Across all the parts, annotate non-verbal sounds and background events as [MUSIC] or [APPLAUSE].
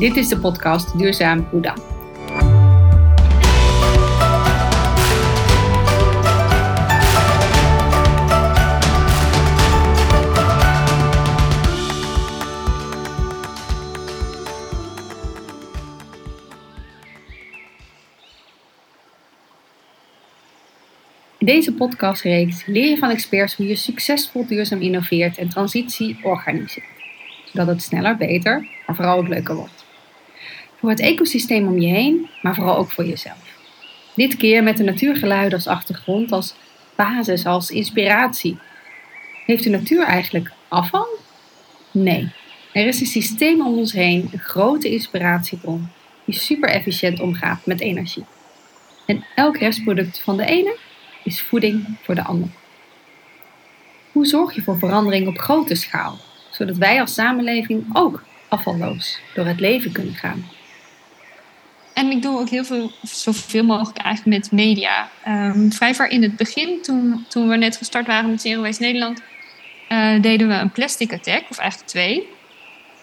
Dit is de podcast Duurzaam Hoe dan? In deze podcastreeks leer je van experts hoe je succesvol duurzaam innoveert en transitie organiseert, zodat het sneller, beter, maar vooral ook leuker wordt. Voor het ecosysteem om je heen, maar vooral ook voor jezelf. Dit keer met de natuurgeluiden als achtergrond, als basis, als inspiratie. Heeft de natuur eigenlijk afval? Nee. Er is een systeem om ons heen, een grote inspiratiebron, die super efficiënt omgaat met energie. En elk restproduct van de ene is voeding voor de ander. Hoe zorg je voor verandering op grote schaal, zodat wij als samenleving ook afvalloos door het leven kunnen gaan? En ik doe ook heel veel, zoveel mogelijk eigenlijk met media. Um, vrij ver in het begin, toen, toen we net gestart waren met Zero Waste Nederland, uh, deden we een plastic attack, of eigenlijk twee.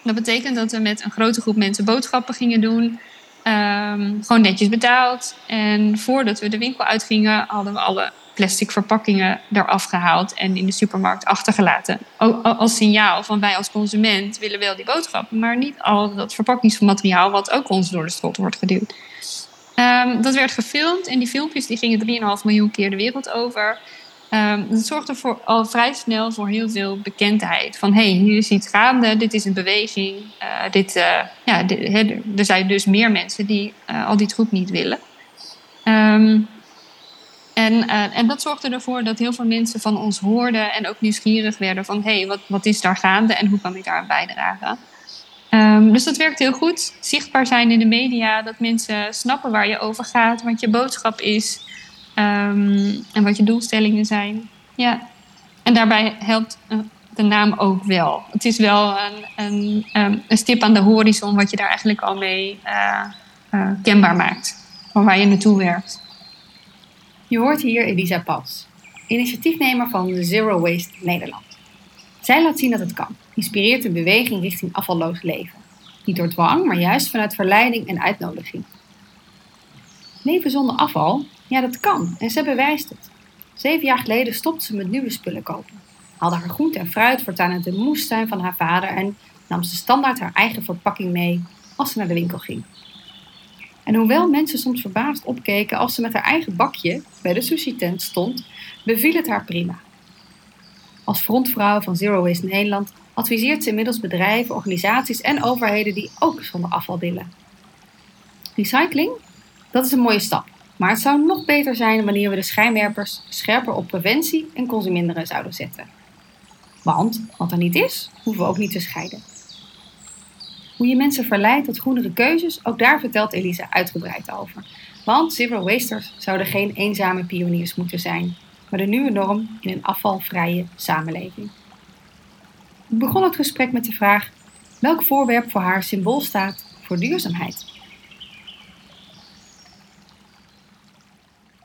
Dat betekent dat we met een grote groep mensen boodschappen gingen doen. Um, gewoon netjes betaald. En voordat we de winkel uitgingen, hadden we alle plastic verpakkingen eraf gehaald en in de supermarkt achtergelaten. Als signaal van wij als consument willen wel die boodschappen, maar niet al dat verpakkingsmateriaal wat ook ons door de strot wordt geduwd. Um, dat werd gefilmd en die filmpjes die gingen 3,5 miljoen keer de wereld over. Um, dat zorgde voor, al vrij snel voor heel veel bekendheid. Van hé, hey, hier is iets gaande, dit is een beweging. Uh, dit, uh, ja, er zijn dus meer mensen die uh, al die troep niet willen. Um, en, en dat zorgde ervoor dat heel veel mensen van ons hoorden en ook nieuwsgierig werden van hé, hey, wat, wat is daar gaande en hoe kan ik daar aan bijdragen? Um, dus dat werkt heel goed. Zichtbaar zijn in de media, dat mensen snappen waar je over gaat, wat je boodschap is. Um, en wat je doelstellingen zijn. Ja. En daarbij helpt eh, de naam ook wel. Het is wel een, een, um, een stip aan de horizon wat je daar eigenlijk al mee uh, kenbaar maakt. Van waar je naartoe werkt. Je hoort hier Elisa Pas, initiatiefnemer van Zero Waste Nederland. Zij laat zien dat het kan, inspireert een beweging richting afvalloos leven. Niet door dwang, maar juist vanuit verleiding en uitnodiging. Leven zonder afval ja, dat kan en ze bewijst het. Zeven jaar geleden stopte ze met nieuwe spullen kopen. Haalde haar groente en fruit voortaan uit de moestuin van haar vader en nam ze standaard haar eigen verpakking mee als ze naar de winkel ging. En hoewel mensen soms verbaasd opkeken als ze met haar eigen bakje bij de sushi-tent stond, beviel het haar prima. Als frontvrouw van Zero Waste Nederland adviseert ze inmiddels bedrijven, organisaties en overheden die ook zonder afval willen. Recycling? Dat is een mooie stap. Maar het zou nog beter zijn wanneer we de schijnwerpers scherper op preventie en consuminderen zouden zetten. Want wat er niet is, hoeven we ook niet te scheiden. Hoe je mensen verleidt tot groenere keuzes, ook daar vertelt Elisa uitgebreid over. Want zero wasters zouden geen eenzame pioniers moeten zijn, maar de nieuwe norm in een afvalvrije samenleving. Ik begon het gesprek met de vraag welk voorwerp voor haar symbool staat voor duurzaamheid.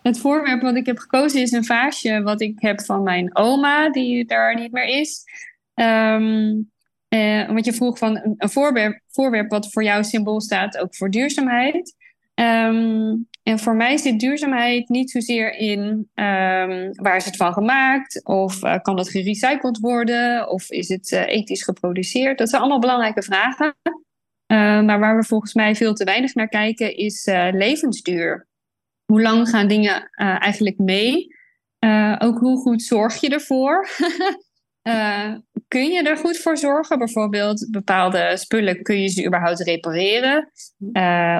Het voorwerp wat ik heb gekozen is een vaasje wat ik heb van mijn oma, die daar niet meer is. Um, want je vroeg van een, voorwerp, voorwerp wat voor jou symbool staat, ook voor duurzaamheid. Um, en voor mij zit duurzaamheid niet zozeer in um, waar is het van gemaakt, of uh, kan dat gerecycled worden, of is het uh, ethisch geproduceerd. Dat zijn allemaal belangrijke vragen. maar waar we volgens mij veel te weinig naar kijken, is levensduur hoe lang gaan dingen eigenlijk mee? Ook hoe goed zorg je ervoor? uh, [LAUGHS] kun je er goed voor zorgen? Bijvoorbeeld bepaalde spullen, kun je ze überhaupt repareren?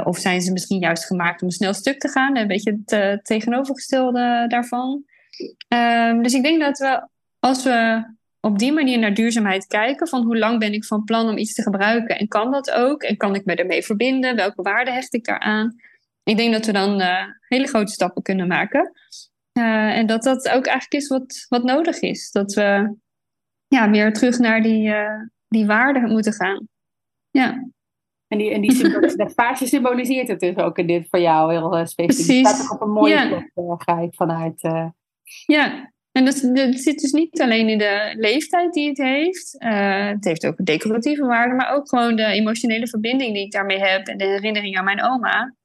of zijn ze misschien juist gemaakt om snel stuk te gaan? Een beetje het tegenovergestelde daarvan. Ehm, dus ik denk dat we, als we op die manier naar duurzaamheid kijken, van hoe lang ben ik van plan om iets te gebruiken en kan dat ook? En kan ik me ermee verbinden? Welke waarde hecht ik daaraan? ik denk dat we dan uh, hele grote stappen kunnen maken. En dat dat ook eigenlijk is wat, wat nodig is. Dat we ja, weer terug naar die, uh, die waarden moeten gaan. Ja. En, die, en die [LAUGHS] dat vaasje symboliseert het dus ook in dit voor jou heel specifiek. Precies. Het staat ook op een mooie ja. plek, ga ik vanuit. Ja, En dat, dat zit dus niet alleen in de leeftijd die het heeft. Uh, het heeft ook een decoratieve waarde, maar ook gewoon de emotionele verbinding die ik daarmee heb en de herinnering aan mijn oma.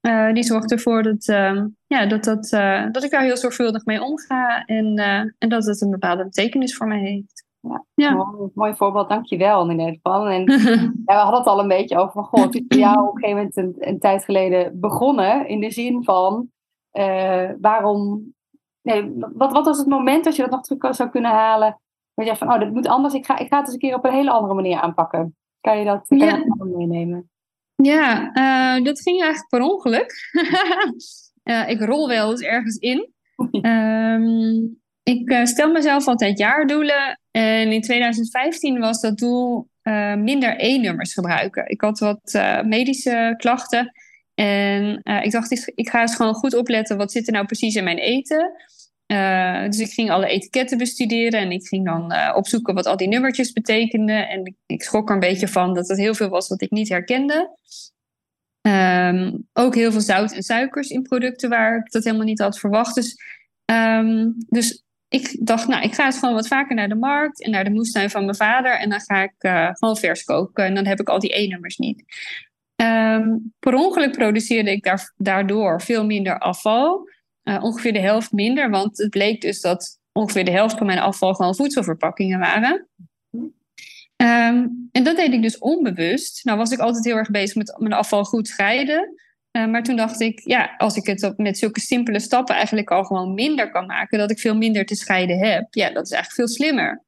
Uh, die zorgt ervoor dat, uh, ja, dat, dat, dat ik daar heel zorgvuldig mee omga en, en dat het een bepaalde betekenis voor mij heeft. Ja, ja. Mooi, mooi voorbeeld, dankjewel in ieder geval. En [LAUGHS] ja, we hadden het al een beetje over van, goh, het is voor jou op een gegeven moment een, een tijd geleden begonnen in de zin van waarom nee, wat, wat was het moment dat je dat nog terug zou kunnen halen? Dat je van, oh, dit moet anders. Ik ga, ik ga het eens een keer op een hele andere manier aanpakken. Kan je dat, kan ja. je dat meenemen? Ja, uh, dat ging eigenlijk per ongeluk. uh, [LAUGHS] ik rol wel eens ergens in. um, ik stel mezelf altijd jaardoelen. En in 2015 was dat doel minder E-nummers gebruiken. Ik had wat medische klachten. En ik dacht, ik ga eens gewoon goed opletten. Wat zit er nou precies in mijn eten? Dus ik ging alle etiketten bestuderen en ik ging dan opzoeken wat al die nummertjes betekenden. En ik, schrok er een beetje van dat het heel veel was wat ik niet herkende. Um, ook heel veel zout en suikers in producten waar ik dat helemaal niet had verwacht. Dus, um, dus ik dacht, nou, ik ga eens gewoon wat vaker naar de markt en naar de moestuin van mijn vader. En dan ga ik uh, gewoon vers koken en dan heb ik al die E-nummers niet. Um, per ongeluk produceerde ik daar, daardoor veel minder afval. Uh, ongeveer de helft minder, want het bleek dus dat ongeveer de helft van mijn afval gewoon voedselverpakkingen waren. Um, en dat deed ik dus onbewust. Nou was ik altijd heel erg bezig met mijn afval goed scheiden. Uh, maar toen dacht ik, ja, als ik het met zulke simpele stappen eigenlijk al gewoon minder kan maken, dat ik veel minder te scheiden heb, ja, dat is eigenlijk veel slimmer.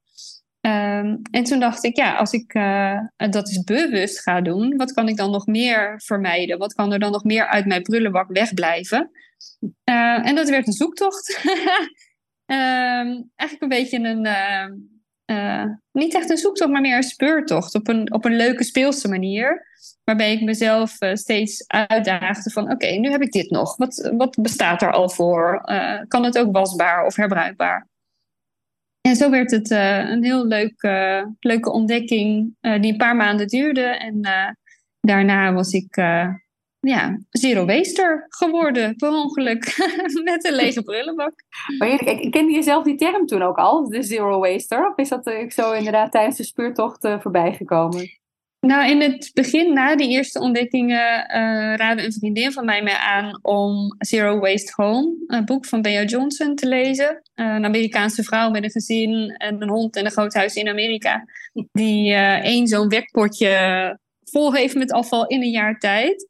Um, en toen dacht ik, ja, als ik uh, dat is bewust ga doen, wat kan ik dan nog meer vermijden? Wat kan er dan nog meer uit mijn prullenbak wegblijven? Uh, en dat werd een zoektocht. um, [LAUGHS] eigenlijk een beetje een, uh, niet echt een zoektocht, maar meer een speurtocht op een, op een leuke speelse manier. Waarbij ik mezelf steeds uitdaagde van, oké, nu heb ik dit nog. Wat, wat bestaat er al voor? kan het ook wasbaar of herbruikbaar? En zo werd het een heel leuk, leuke ontdekking die een paar maanden duurde. En daarna was ik ja, zero waster geworden, per ongeluk, [LAUGHS] met een lege brullenbak. Maar je, kende je zelf die term toen ook al, de zero waster? Of is dat zo inderdaad tijdens de speurtocht voorbij gekomen? Nou, in het begin, na die eerste ontdekkingen, uh, raadde een vriendin van mij mij aan om Zero Waste Home, een boek van Bea Johnson, te lezen. Uh, een Amerikaanse vrouw met een gezin en een hond en een groot huis in Amerika, die uh, één zo'n wekpotje vol heeft met afval in een jaar tijd.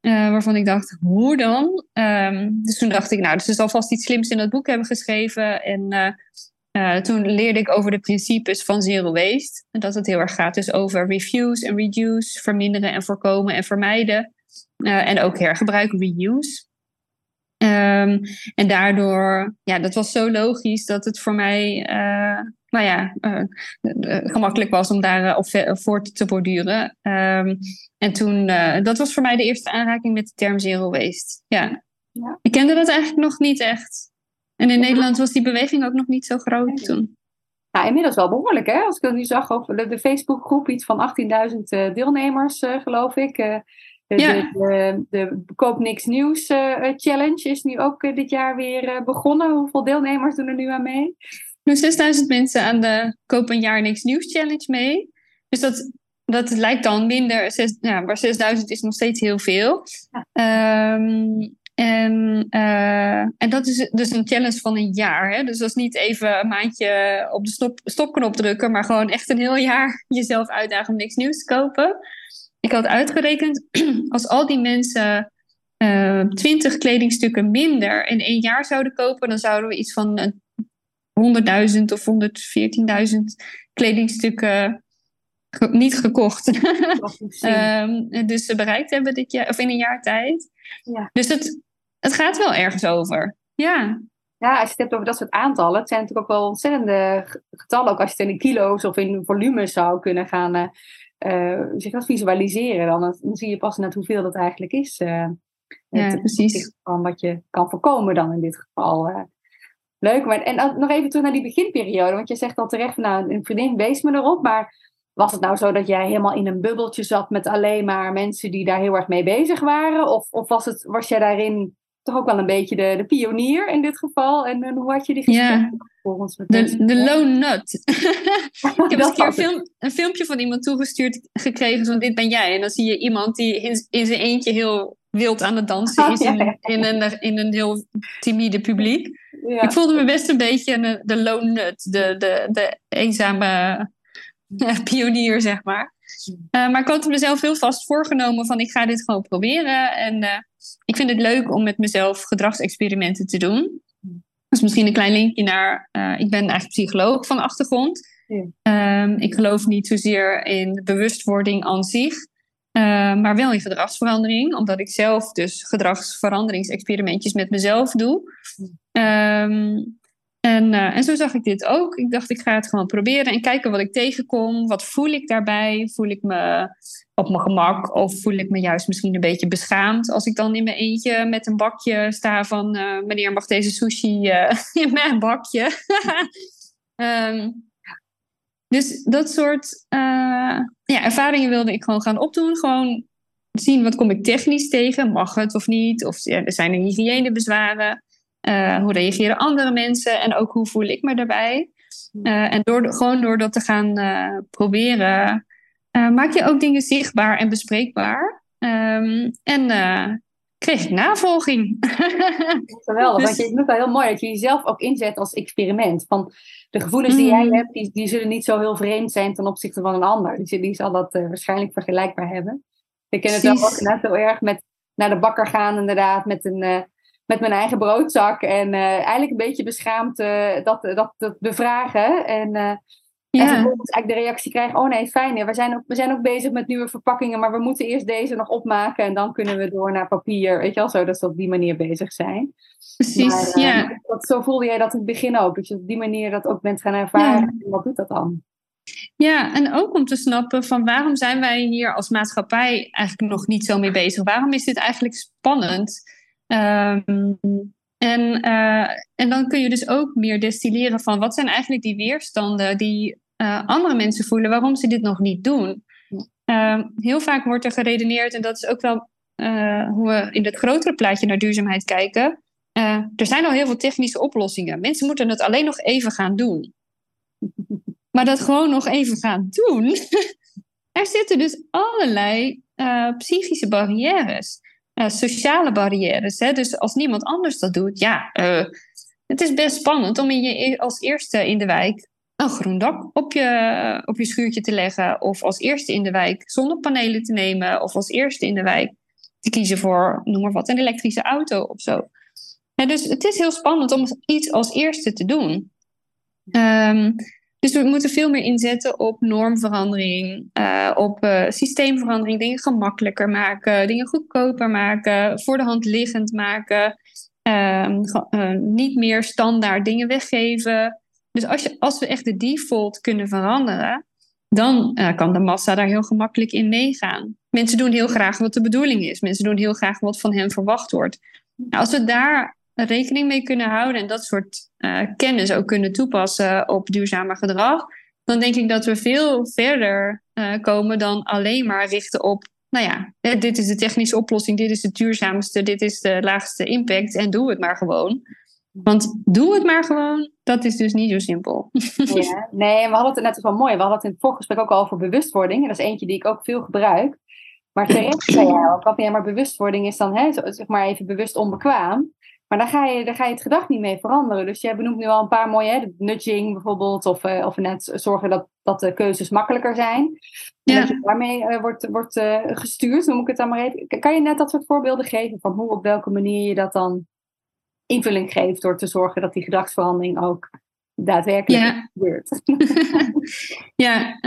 Waarvan ik dacht, hoe dan? Um, dus toen dacht ik, nou, dus er zal vast iets slims in dat boek hebben geschreven. En uh, toen leerde ik over de principes van zero waste. En dat het heel erg gaat dus over refuse en reduce, verminderen en voorkomen en vermijden. En ook hergebruik, reuse. Um, en daardoor, ja, dat was zo logisch dat het voor mij, nou ja, gemakkelijk was om daar op voort te borduren. Um, en toen, dat was voor mij de eerste aanraking met de term zero waste. Ja. ja. Ik kende dat eigenlijk nog niet echt. En in Nederland was die beweging ook nog niet zo groot toen. Ja, inmiddels wel behoorlijk, hè? Als ik dat nu zag over de, de Facebookgroep, iets van 18.000 uh, deelnemers, uh, geloof ik. Uh, de, ja. de, de, de, Koop Niks Nieuws Challenge is nu ook dit jaar weer begonnen. Hoeveel deelnemers doen er nu aan mee? Nu 6000 mensen aan de Koop een jaar Niks Nieuws Challenge mee. Dus dat, dat lijkt dan minder, maar 6000 is nog steeds heel veel. Ja. Um, en, uh, en dat is dus een challenge van een jaar. Hè? Dus dat is niet even een maandje op de stop, stopknop drukken, maar gewoon echt een heel jaar [LAUGHS] jezelf uitdagen om niks nieuws te kopen. Ik had uitgerekend, [CLEARS THROAT] als al die mensen uh, 20 kledingstukken minder in één jaar zouden kopen, dan zouden we iets van 100.000 of 114.000 kledingstukken niet gekocht. um, [LAUGHS] dus bereikt hebben dit jaar, of in een jaar tijd. Ja. Dus het, het gaat wel ergens over. Ja. Ja, als je het hebt over dat soort aantallen, het zijn natuurlijk ook wel ontzettende getallen. Ook als je het in kilo's of in volumes zou kunnen gaan uh, zich dat visualiseren, dan, dan zie je pas net hoeveel dat eigenlijk is. Uh, ja, precies. Van wat je kan voorkomen dan in dit geval. Leuk. Maar, en nog even terug naar die beginperiode, want je zegt al terecht, nou, een vriendin wees me erop, maar was het nou zo dat jij helemaal in een bubbeltje zat met alleen maar mensen die daar heel erg mee bezig waren? Of, of was, het, was jij daarin toch ook wel een beetje de, de pionier in dit geval. En, hoe had je die gesprekken? volgens. De, de Lone Nut. [LAUGHS] ik heb een keer een, film, een, filmpje van iemand toegestuurd gekregen van dit ben jij. En dan zie je iemand die in, in zijn eentje heel wild aan het dansen oh, is in, in, een, in een heel timide publiek. Ja. Ik voelde me best een beetje de lone nut, de, de, de eenzame [LAUGHS] pionier, zeg maar. Uh, maar ik had mezelf heel vast voorgenomen van ik ga dit gewoon proberen. En uh, ik vind het leuk om met mezelf gedragsexperimenten te doen. Dus misschien een klein linkje naar, uh, ik ben eigenlijk psycholoog van achtergrond. Ja. Um, ik geloof niet zozeer in bewustwording aan zich, maar wel in gedragsverandering, omdat ik zelf dus gedragsveranderingsexperimentjes met mezelf doe. Um, en, uh, en zo zag ik dit ook. Ik dacht, ik ga het gewoon proberen en kijken wat ik tegenkom. Wat voel ik daarbij? Voel ik me op mijn gemak of voel ik me juist misschien een beetje beschaamd als ik dan in mijn eentje met een bakje sta van uh, meneer mag deze sushi [LAUGHS] in mijn bakje. um, [LAUGHS] dus dat soort ja, ervaringen wilde ik gewoon gaan opdoen. Gewoon zien wat kom ik technisch tegen. Mag het of niet? Of er zijn er hygiënebezwaren? Uh, hoe reageren andere mensen en ook hoe voel ik me daarbij. Uh, en door, gewoon door dat te gaan proberen, maak je ook dingen zichtbaar en bespreekbaar. Um, en kreeg ik navolging. [LAUGHS] Geweldig, dus... want je doet wel heel mooi dat je jezelf ook inzet als experiment. Van de gevoelens die jij mm. hebt, die, die zullen niet zo heel vreemd zijn ten opzichte van een ander. Die, die zal dat waarschijnlijk vergelijkbaar hebben. Ik ken het wel ook net heel erg met naar de bakker gaan, inderdaad, met een met mijn eigen broodzak. En uh, eigenlijk een beetje beschaamd dat, dat, dat bevragen. En, ja. en vervolgens eigenlijk de reactie krijgen: oh nee, fijn. we, zijn ook, we zijn ook bezig met nieuwe verpakkingen, maar we moeten eerst deze nog opmaken. En dan kunnen we door naar papier. Weet je wel, zo dat ze op die manier bezig zijn. Precies, maar, ja. Dat, zo voelde jij dat in het begin ook. Dat je op die manier dat ook bent gaan ervaren. Ja. Wat doet dat dan? Ja, en ook om te snappen van waarom zijn wij hier als maatschappij eigenlijk nog niet zo mee bezig? Waarom is dit eigenlijk spannend? Um, en, uh, en dan kun je dus ook meer destilleren van wat zijn eigenlijk die weerstanden die uh, andere mensen voelen, waarom ze dit nog niet doen. Uh, heel vaak wordt er geredeneerd, en dat is ook wel uh, hoe we in het grotere plaatje naar duurzaamheid kijken. er zijn al heel veel technische oplossingen. Mensen moeten het alleen nog even gaan doen. [LAUGHS] Maar dat gewoon nog even gaan doen. [LAUGHS] er zitten dus allerlei psychische barrières. Eh, sociale barrières. Hè? Dus als niemand anders dat doet, ja, uh, het is best spannend om in je, e-, als eerste in de wijk een groen dak op je, op je schuurtje te leggen. Of als eerste in de wijk zonnepanelen te nemen. Of als eerste in de wijk te kiezen voor, noem maar wat, een elektrische auto of zo. dus het is heel spannend om iets als eerste te doen. Um, dus we moeten veel meer inzetten op normverandering, uh, op uh, systeemverandering, dingen gemakkelijker maken, dingen goedkoper maken, voor de hand liggend maken, uh, niet meer standaard dingen weggeven. Dus als, je, als we echt de default kunnen veranderen, dan kan de massa daar heel gemakkelijk in meegaan. Mensen doen heel graag wat de bedoeling is. Mensen doen heel graag wat van hen verwacht wordt. Nou, als we daar rekening mee kunnen houden en dat soort uh, kennis ook kunnen toepassen op duurzamer gedrag, dan denk ik dat we veel verder uh, komen dan alleen maar richten op, nou ja, dit is de technische oplossing, dit is de duurzaamste, dit is de laagste impact en doe het maar gewoon. Want doe het maar gewoon, dat is dus niet zo simpel. Ja, [LAUGHS] nee, we hadden het net wel mooi. We hadden het in het voorgesprek ook al over bewustwording. Dat is eentje die ik ook veel gebruik. Maar terecht zei jij ook, maar bewustwording is dan hè, zeg maar even bewust onbekwaam. Maar daar ga, je, daar ga je het gedrag niet mee veranderen. Dus jij benoemt nu al een paar mooie, hè, nudging bijvoorbeeld, of, uh, of net zorgen dat, dat de keuzes makkelijker zijn. En dat je daarmee uh, wordt, wordt uh, gestuurd, noem ik het dan maar even. Kan je net dat soort voorbeelden geven van hoe, op welke manier je dat dan invulling geeft door te zorgen dat die gedragsverandering ook daadwerkelijk ja. gebeurt. [LAUGHS] [LAUGHS] ja,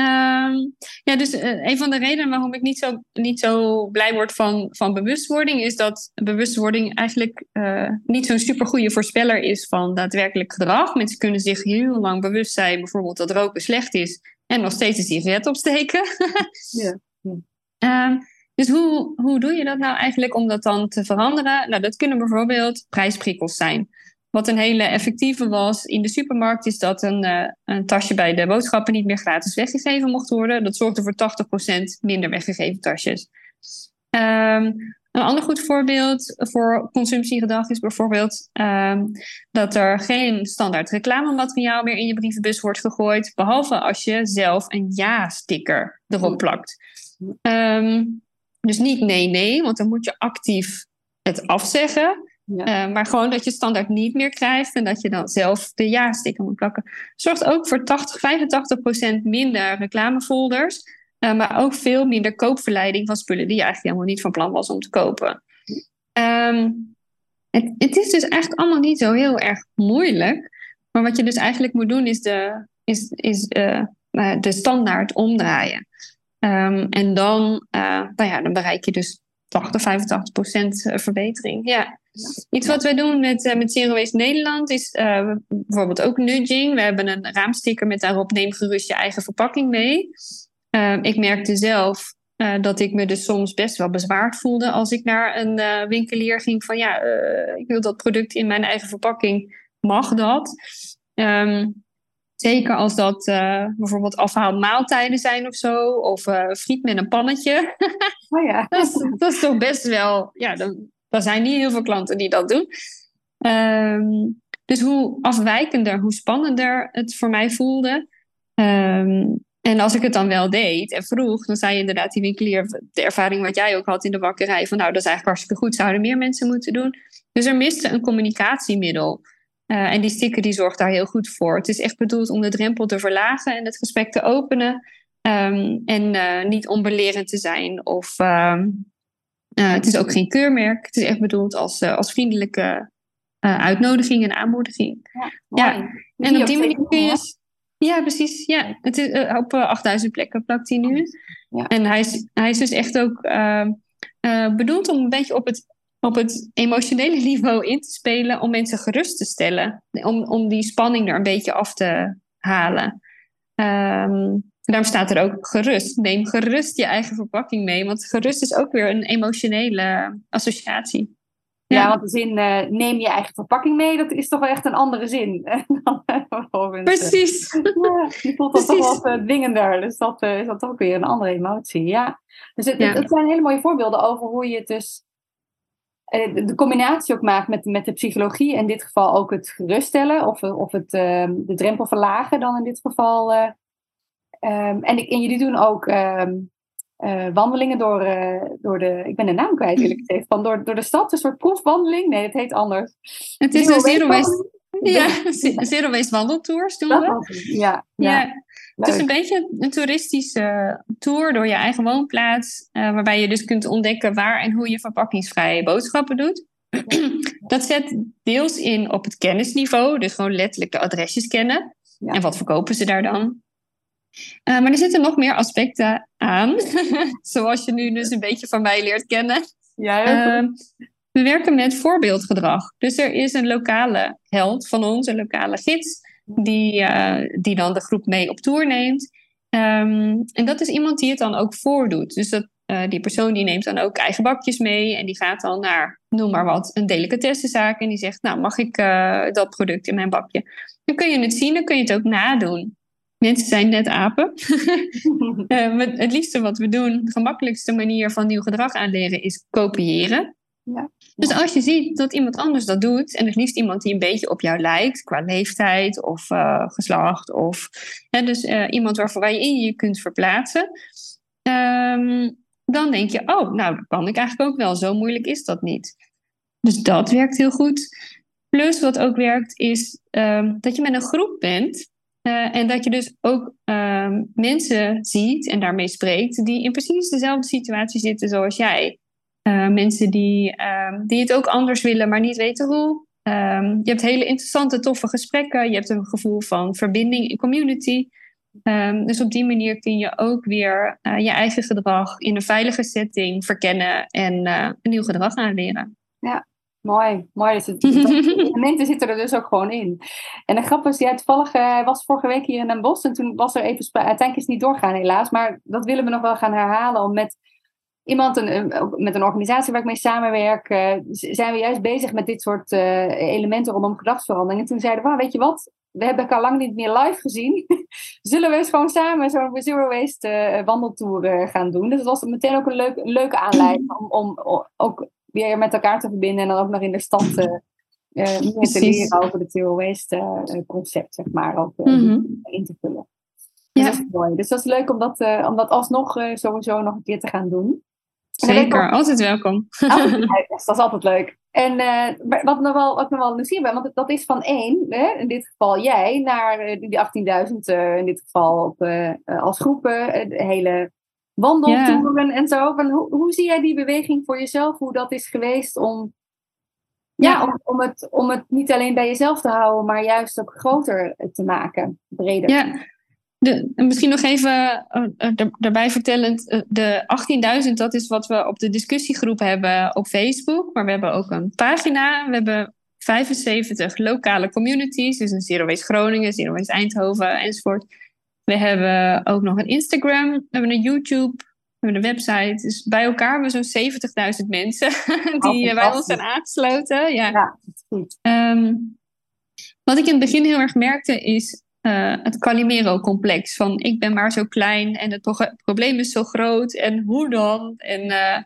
um, ja, dus uh, een van de redenen waarom ik niet zo, niet zo blij word van, van bewustwording, is dat bewustwording eigenlijk uh, niet zo'n supergoeie voorspeller is van daadwerkelijk gedrag. Mensen kunnen zich heel lang bewust zijn, bijvoorbeeld dat roken slecht is, en nog steeds een sigaret opsteken. [LAUGHS] ja. ja. Um, dus hoe, hoe doe je dat nou eigenlijk om dat dan te veranderen? Nou, dat kunnen bijvoorbeeld prijsprikkels zijn. Wat een hele effectieve was in de supermarkt, is dat een, uh, een tasje bij de boodschappen niet meer gratis weggegeven mocht worden. Dat zorgde voor 80% minder weggegeven tasjes. Um, Een ander goed voorbeeld voor consumptiegedrag is bijvoorbeeld ehm, dat er geen standaard reclamemateriaal meer in je brievenbus wordt gegooid, behalve als je zelf een ja-sticker erop plakt. Ehm, dus niet nee, nee, want dan moet je actief het afzeggen. Uh, maar gewoon dat je standaard niet meer krijgt en dat je dan zelf de ja-sticker moet plakken. Zorgt ook voor 80, 85 procent minder reclamefolders. Uh, maar ook veel minder koopverleiding van spullen die je eigenlijk helemaal niet van plan was om te kopen. Um, het, het, is dus eigenlijk allemaal niet zo heel erg moeilijk. Maar wat je dus eigenlijk moet doen is de, is, is, uh, de standaard omdraaien. Um, en dan, nou ja, dan bereik je dus 80, 85 procent verbetering. Ja. Iets wat wij doen met, uh, met Zero Waste Nederland is uh, bijvoorbeeld ook nudging. We hebben een raamsticker met daarop neem gerust je eigen verpakking mee. Uh, ik merkte zelf dat ik me dus soms best wel bezwaard voelde als ik naar een winkelier ging van ja, ik wil dat product in mijn eigen verpakking. Mag dat? Um, zeker als dat bijvoorbeeld afhaalmaaltijden zijn of zo, of friet met een pannetje. [LAUGHS] Oh ja. dat, is, toch best wel, ja, dan, zijn niet heel veel klanten die dat doen. Ehm, dus hoe afwijkender, hoe spannender het voor mij voelde. Ehm, en als ik het dan wel deed en vroeg, dan zei inderdaad die winkelier, de ervaring wat jij ook had in de bakkerij, van nou, dat is eigenlijk hartstikke goed, zouden meer mensen moeten doen. Dus er miste een communicatiemiddel. Uh, en die sticker die zorgt daar heel goed voor. Het is echt bedoeld om de drempel te verlagen en het gesprek te openen. Um, en uh, niet onbelerend te zijn of uh, het is ook geen keurmerk. Het is echt bedoeld als, uh, als vriendelijke uitnodiging en aanmoediging. Ja, ja. en op die manier kun je. Ja, precies. Ja. Het is, op 8000 plekken plakt hij nu. Ja. En hij is, hij is dus echt ook ehm, bedoeld om een beetje op het, op het emotionele [LAUGHS] niveau in te spelen. Om mensen gerust te stellen. Om, om die spanning er een beetje af te halen. Um, daarom staat er ook gerust. Neem gerust je eigen verpakking mee. Want gerust is ook weer een emotionele associatie. Ja, ja want de zin uh, neem je eigen verpakking mee, dat is toch wel echt een andere zin. [LAUGHS] Precies. Ja, die voelt dat toch wel wat uh, dwingender. Dus dat uh, is dat toch weer een andere emotie. Ja. Dus het, het, het, zijn hele mooie voorbeelden over hoe je het dus de combinatie ook maakt met, met de psychologie. In dit geval ook het geruststellen of, of het, de drempel verlagen dan in dit geval Um, en, ik, en jullie doen ook um, uh, wandelingen door, uh, door de. Ik ben de naam kwijt, eerlijk [LAUGHS] gezegd. Van door, door de stad, een soort proefwandeling. Nee, het heet anders. Het is een Zero Waste. [LAUGHS] Ja, Zero Waste wandeltours doen we. Ja, ja. ja. Het is een beetje een toeristische tour door je eigen woonplaats. Uh, waarbij je dus kunt ontdekken waar en hoe je verpakkingsvrije boodschappen doet. [CLEARS THROAT] Dat zet deels in op het kennisniveau. Dus gewoon letterlijk de adresjes kennen. En wat verkopen ze daar dan? Uh, maar er zitten nog meer aspecten aan, [LAUGHS] zoals je nu dus een beetje van mij leert kennen. Ja, uh, we werken met voorbeeldgedrag. Dus er is een lokale held van ons, een lokale gids, die, uh, die dan de groep mee op tour neemt. Um, en dat is iemand die het dan ook voordoet. Dus dat, die persoon die neemt dan ook eigen bakjes mee en die gaat dan naar, noem maar wat, een delicatessenzaak en die zegt, nou mag ik dat product in mijn bakje? Dan kun je het zien, dan kun je het ook nadoen. Mensen zijn net apen. [LAUGHS] uh, het liefste wat we doen, de gemakkelijkste manier van nieuw gedrag aanleren, is kopiëren. Ja. Dus als je ziet dat iemand anders dat doet, en het liefst iemand die een beetje op jou lijkt, qua leeftijd of uh, geslacht, of hè, dus uh, iemand waarvan je in je kunt verplaatsen, um, dan denk je, oh, nou, dat kan ik eigenlijk ook wel. Zo moeilijk is dat niet. Dus dat werkt heel goed. Plus wat ook werkt, is um, dat je met een groep bent uh, en dat je dus ook um, mensen ziet en daarmee spreekt die in precies dezelfde situatie zitten zoals jij. Uh, mensen die, um, die het ook anders willen, maar niet weten hoe. Um, je hebt hele interessante, toffe gesprekken. Je hebt een gevoel van verbinding in community. dus op die manier kun je ook weer uh, je eigen gedrag in een veilige setting verkennen en een nieuw gedrag aanleren. Ja, Mooi, mooi. Dus het, [LAUGHS] elementen zitten er dus ook gewoon in. En de grap is, jij toevallig uh, was vorige week hier in Den Bosch en toen was er even, uiteindelijk is het niet doorgaan helaas, maar dat willen we nog wel gaan herhalen om met iemand, een, met een organisatie waar ik mee samenwerk, uh, zijn we juist bezig met dit soort uh, elementen rondom gedragsverandering. En toen zeiden we, weet je wat, we hebben elkaar lang niet meer live gezien. [LAUGHS] Zullen we eens gewoon samen zo'n Zero Waste uh, wandeltour gaan doen? Dus dat was meteen ook een, leuk, leuke aanleiding om, om, ook weer met elkaar te verbinden en dan ook nog in de stad uh, meer te leren over het Zero Waste concept, zeg maar, ook mm in te vullen. Dus ja. dat is mooi. Dus dat is leuk om dat, om dat alsnog sowieso nog een keer te gaan doen. Zeker, altijd welkom. [LAUGHS] dat is altijd leuk. En uh, wat nog wel, wat nog wel nieuwsgierig ben, want dat is van één, hè, in dit geval jij, naar uh, die 18.000, uh, in dit geval op, als groepen, de hele wandeltoeren en zo. Van, hoe, hoe zie jij die beweging voor jezelf, hoe dat is geweest om, ja. ja, om, om, het, om het niet alleen bij jezelf te houden, maar juist ook groter te maken, breder? Ja, de, misschien nog even uh, daarbij vertellend, uh, de 18.000, dat is wat we op de discussiegroep hebben op Facebook. Maar we hebben ook een pagina. We hebben 75 lokale communities, dus een Zero Waste Groningen, Zero Waste Eindhoven enzovoort. We hebben ook nog een Instagram, we hebben een YouTube, we hebben een website. Dus bij elkaar hebben we zo'n 70.000 mensen [LAUGHS] die oh, bij ons zijn aangesloten. Ja, ja goed. Um, wat ik in het begin heel erg merkte is uh, het Calimero-complex. Van ik ben maar zo klein en het probleem is zo groot en hoe dan? En, uh,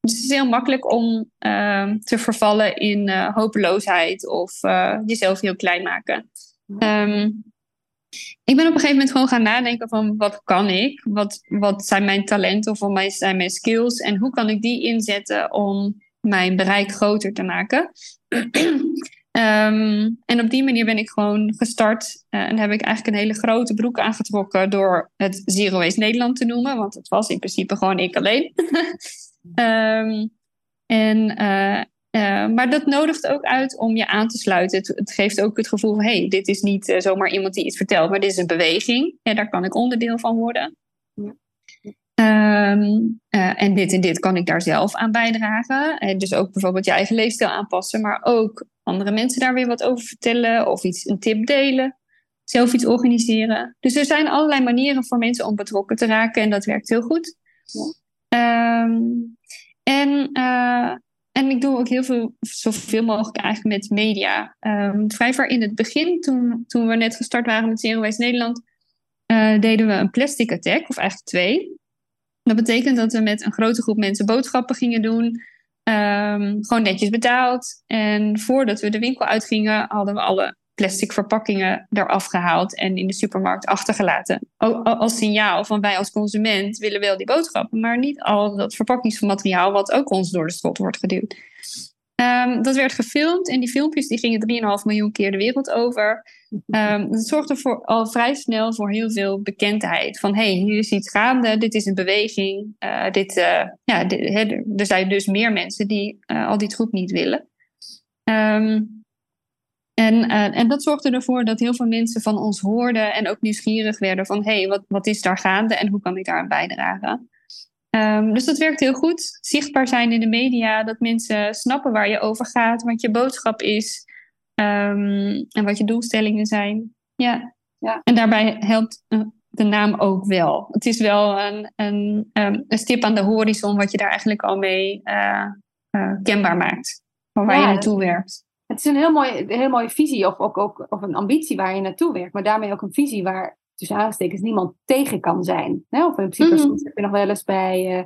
dus het is heel makkelijk om uh, te vervallen in hopeloosheid of jezelf heel klein maken. Um, ik ben op een gegeven moment gewoon gaan nadenken van wat kan ik? Wat, wat zijn mijn talenten of wat zijn mijn skills? En hoe kan ik die inzetten om mijn bereik groter te maken? [CLEARS THROAT] Ehm, en op die manier ben ik gewoon gestart. Uh, en heb ik eigenlijk een hele grote broek aangetrokken door het Zero Waste Nederland te noemen. Want het was in principe gewoon ik alleen. um, [LAUGHS] en, uh, uh, maar dat nodigt ook uit om je aan te sluiten. Het, het geeft ook het gevoel van... hé, hey, dit is niet zomaar iemand die iets vertelt... maar dit is een beweging. En daar kan ik onderdeel van worden. Ja. Um, uh, en dit en dit kan ik daar zelf aan bijdragen. En dus ook bijvoorbeeld je eigen leefstijl aanpassen, maar ook andere mensen daar weer wat over vertellen of iets, een tip delen. Zelf iets organiseren. Dus er zijn allerlei manieren voor mensen om betrokken te raken en dat werkt heel goed. Ja. Um, en, uh, en ik doe ook heel veel, zoveel mogelijk eigenlijk met media. Um, vrij ver in het begin, toen, toen we net gestart waren met Zero Waste Nederland, uh, deden we een plastic attack, of eigenlijk twee. Dat betekent dat we met een grote groep mensen boodschappen gingen doen. Um, gewoon netjes betaald. En voordat we de winkel uitgingen, hadden we alle plastic verpakkingen eraf gehaald en in de supermarkt achtergelaten. Als signaal van wij als consument willen wel die boodschappen, maar niet al dat verpakkingsmateriaal wat ook ons door de strot wordt geduwd. Um, dat werd gefilmd en die filmpjes die gingen 3,5 miljoen keer de wereld over. Um, dat zorgde voor, al vrij snel voor heel veel bekendheid. Van hé, hey, hier is iets gaande, dit is een beweging. Uh, dit, uh, ja, er zijn dus meer mensen die uh, al die troep niet willen. Um, en, en dat zorgde ervoor dat heel veel mensen van ons hoorden en ook nieuwsgierig werden van hé, hey, wat, wat is daar gaande en hoe kan ik daar aan bijdragen? Um, dus dat werkt heel goed. Zichtbaar zijn in de media, dat mensen snappen waar je over gaat, wat je boodschap is um, en wat je doelstellingen zijn. Ja. ja. En daarbij helpt eh, de naam ook wel. Het is wel een, een, um, een stip aan de horizon wat je daar eigenlijk al mee uh, uh, kenbaar maakt. Van waar je naartoe werkt. Het is een heel, mooi, heel mooie visie of, ook, ook, of een ambitie waar je naartoe werkt. Maar daarmee ook een visie waar tussen aanstekens niemand tegen kan zijn. Hè? Of in principe mm heb je nog wel eens bij, uh,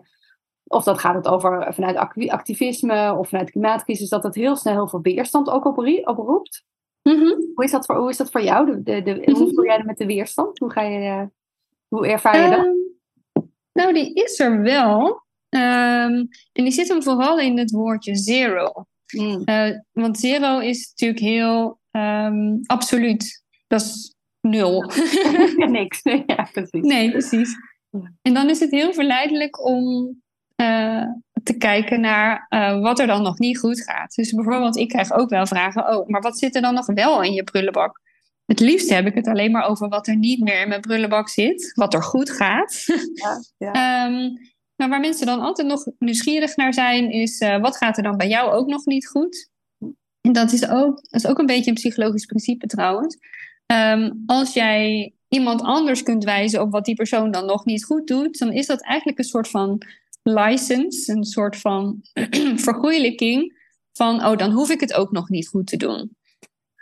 of dat gaat het over vanuit activisme of vanuit de klimaatcrisis, dat het heel snel heel veel weerstand ook oproept. Mm -hmm. hoe, is dat voor, hoe is dat voor jou? De, de, Hoe mhm. voel jij dat met de weerstand? Hoe, ga je, uh, hoe ervaar je dat? Um, nou, die is er wel. Um, en die zit hem vooral in het woordje zero. Mm. Uh, want zero is natuurlijk heel um, absoluut. Dat is nul. Niks. [LAUGHS] Ja, precies. Nee, precies. En dan is het heel verleidelijk om uh, te kijken naar uh, wat er dan nog niet goed gaat. Dus bijvoorbeeld, ik krijg ook wel vragen: oh, maar wat zit er dan nog wel in je prullenbak? Het liefst heb ik het alleen maar over wat er niet meer in mijn prullenbak zit, wat er goed gaat. Ja, ja. um, [LAUGHS] maar waar mensen dan altijd nog nieuwsgierig naar zijn, is uh, wat gaat er dan bij jou ook nog niet goed? En dat is ook, dat is ook een beetje een psychologisch principe trouwens. Um, als jij iemand anders kunt wijzen op wat die persoon dan nog niet goed doet, dan is dat eigenlijk een soort van license, een soort van [CLEARS THROAT] vergoeilijking van, oh, dan hoef ik het ook nog niet goed te doen.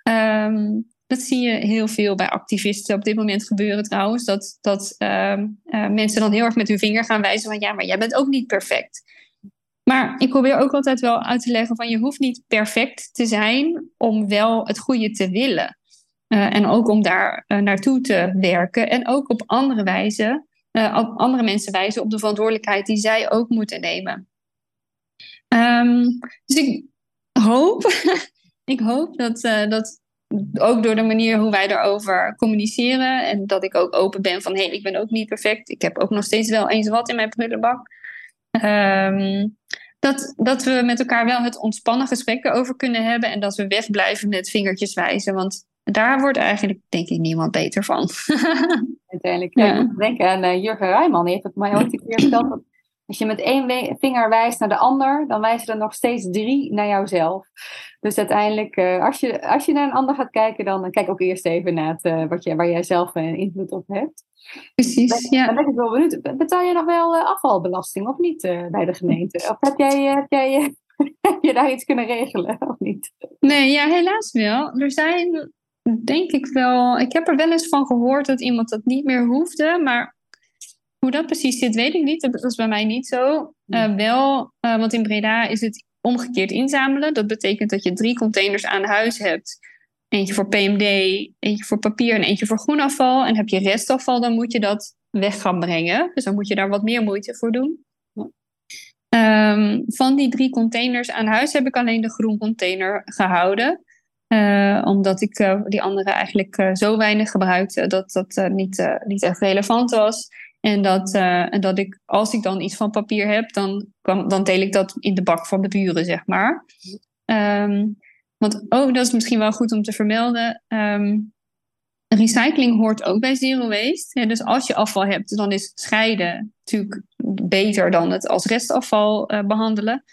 Um, Dat zie je heel veel bij activisten op dit moment gebeuren trouwens. Dat, dat ehm, eh, mensen dan heel erg met hun vinger gaan wijzen van ja, maar jij bent ook niet perfect. Maar ik probeer ook altijd wel uit te leggen van je hoeft niet perfect te zijn om wel het goede te willen. Uh, en ook om daar uh, naartoe te werken. En ook op andere wijze, op andere mensen wijzen op de verantwoordelijkheid die zij ook moeten nemen. Um, dus ik hoop, [LAUGHS] ik hoop dat, dat ook door de manier hoe wij erover communiceren. En dat ik ook open ben van hé, hey, ik ben ook niet perfect. Ik heb ook nog steeds wel eens wat in mijn prullenbak. Um, dat, dat we met elkaar wel het ontspannen gesprek erover kunnen hebben. En dat we wegblijven met vingertjes wijzen. Want daar wordt eigenlijk, denk ik, niemand beter van. [LAUGHS] Uiteindelijk. Ja. Ik denk aan uh, Jurgen Rijman. Die heeft het mij ooit een keer verteld. Dat als je met één vinger wijst naar de ander, dan wijzen er nog steeds drie naar jouzelf. Dus uiteindelijk, uh, als, je, als je naar een ander gaat kijken, dan kijk ook eerst even naar het, uh, wat je, waar jij zelf invloed op hebt. Precies, ja. Dan ben ik wel benieuwd. Betaal je nog wel afvalbelasting of niet bij de gemeente? Of heb jij, heb jij [LAUGHS] heb je daar iets kunnen regelen of niet? Nee, ja, helaas wel. Er zijn, denk ik wel. Ik heb er wel eens van gehoord dat iemand dat niet meer hoefde. Maar hoe dat precies zit, weet ik niet. Dat is bij mij niet zo. Uh, wel, uh, want in Breda is het omgekeerd inzamelen. Dat betekent dat je drie containers aan huis hebt. Eentje voor PMD, eentje voor papier en eentje voor groenafval. En heb je restafval, dan moet je dat weg gaan brengen. Dus dan moet je daar wat meer moeite voor doen. Um, van die drie containers aan huis heb ik alleen de groencontainer gehouden. Uh, omdat ik uh, die andere eigenlijk uh, zo weinig gebruikte dat dat niet, niet echt relevant was. En dat, en dat ik, als ik dan iets van papier heb, dan, kan, dan deel ik dat in de bak van de buren, zeg maar. Um, want, oh, dat is misschien wel goed om te vermelden. Um, recycling hoort ook bij zero waste. Dus als je afval hebt, dan is scheiden natuurlijk beter dan het als restafval uh, behandelen.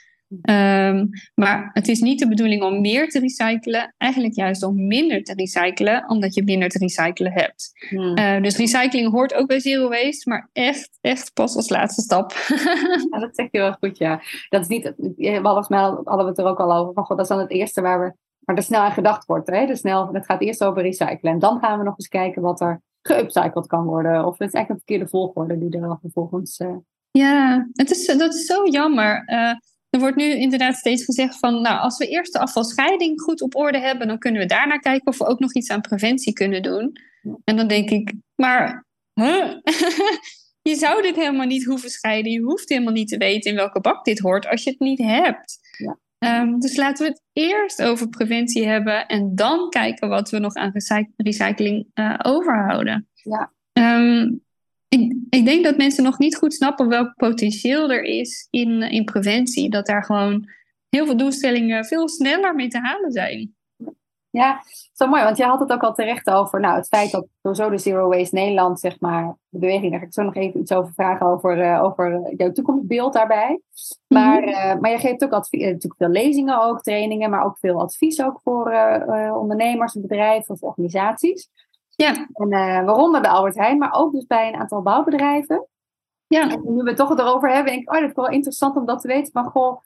Um, maar het is niet de bedoeling om meer te recyclen, eigenlijk juist om minder te recyclen, omdat je minder te recyclen hebt. Hmm. Uh, dus recycling hoort ook bij zero waste, maar echt, echt pas als laatste stap. [LAUGHS] ja, dat zeg je wel goed, ja. Dat is niet, volgens mij hadden we het er ook al over, van, god, dat is dan het eerste waar we maar er snel aan gedacht wordt. Hè? Dus snel, het gaat eerst over recyclen. En dan gaan we nog eens kijken wat er geupcycled kan worden. Of het is eigenlijk een verkeerde volgorde die er dan vervolgens. Uh... Ja, het is, dat is zo jammer. Uh, er wordt nu inderdaad steeds gezegd van, nou, als we eerst de afvalscheiding goed op orde hebben, dan kunnen we daarna kijken of we ook nog iets aan preventie kunnen doen. En dan denk ik, maar huh? [LAUGHS] je zou dit helemaal niet hoeven scheiden. Je hoeft helemaal niet te weten in welke bak dit hoort als je het niet hebt. Ja. Um, dus laten we het eerst over preventie hebben en dan kijken wat we nog aan recycling uh, overhouden. Ja. Um, ik, ik, denk dat mensen nog niet goed snappen welk potentieel er is in, in preventie. Dat daar gewoon heel veel doelstellingen veel sneller mee te halen zijn. Ja, zo mooi, want jij had het ook al terecht over nou, het feit dat sowieso de Zero Waste Nederland, zeg maar, de beweging, daar ga ik zo nog even iets over vragen over, uh, over jouw toekomstbeeld daarbij. Maar, mm -hmm. uh, maar je geeft ook advies, eh, natuurlijk veel lezingen ook, trainingen, maar ook veel advies ook voor uh, ondernemers, bedrijven of organisaties. Ja. En waaronder de Albert Heijn, maar ook dus bij een aantal bouwbedrijven. Ja. En nu we het toch erover hebben, denk ik, oh, dat is wel interessant om dat te weten. Maar goh,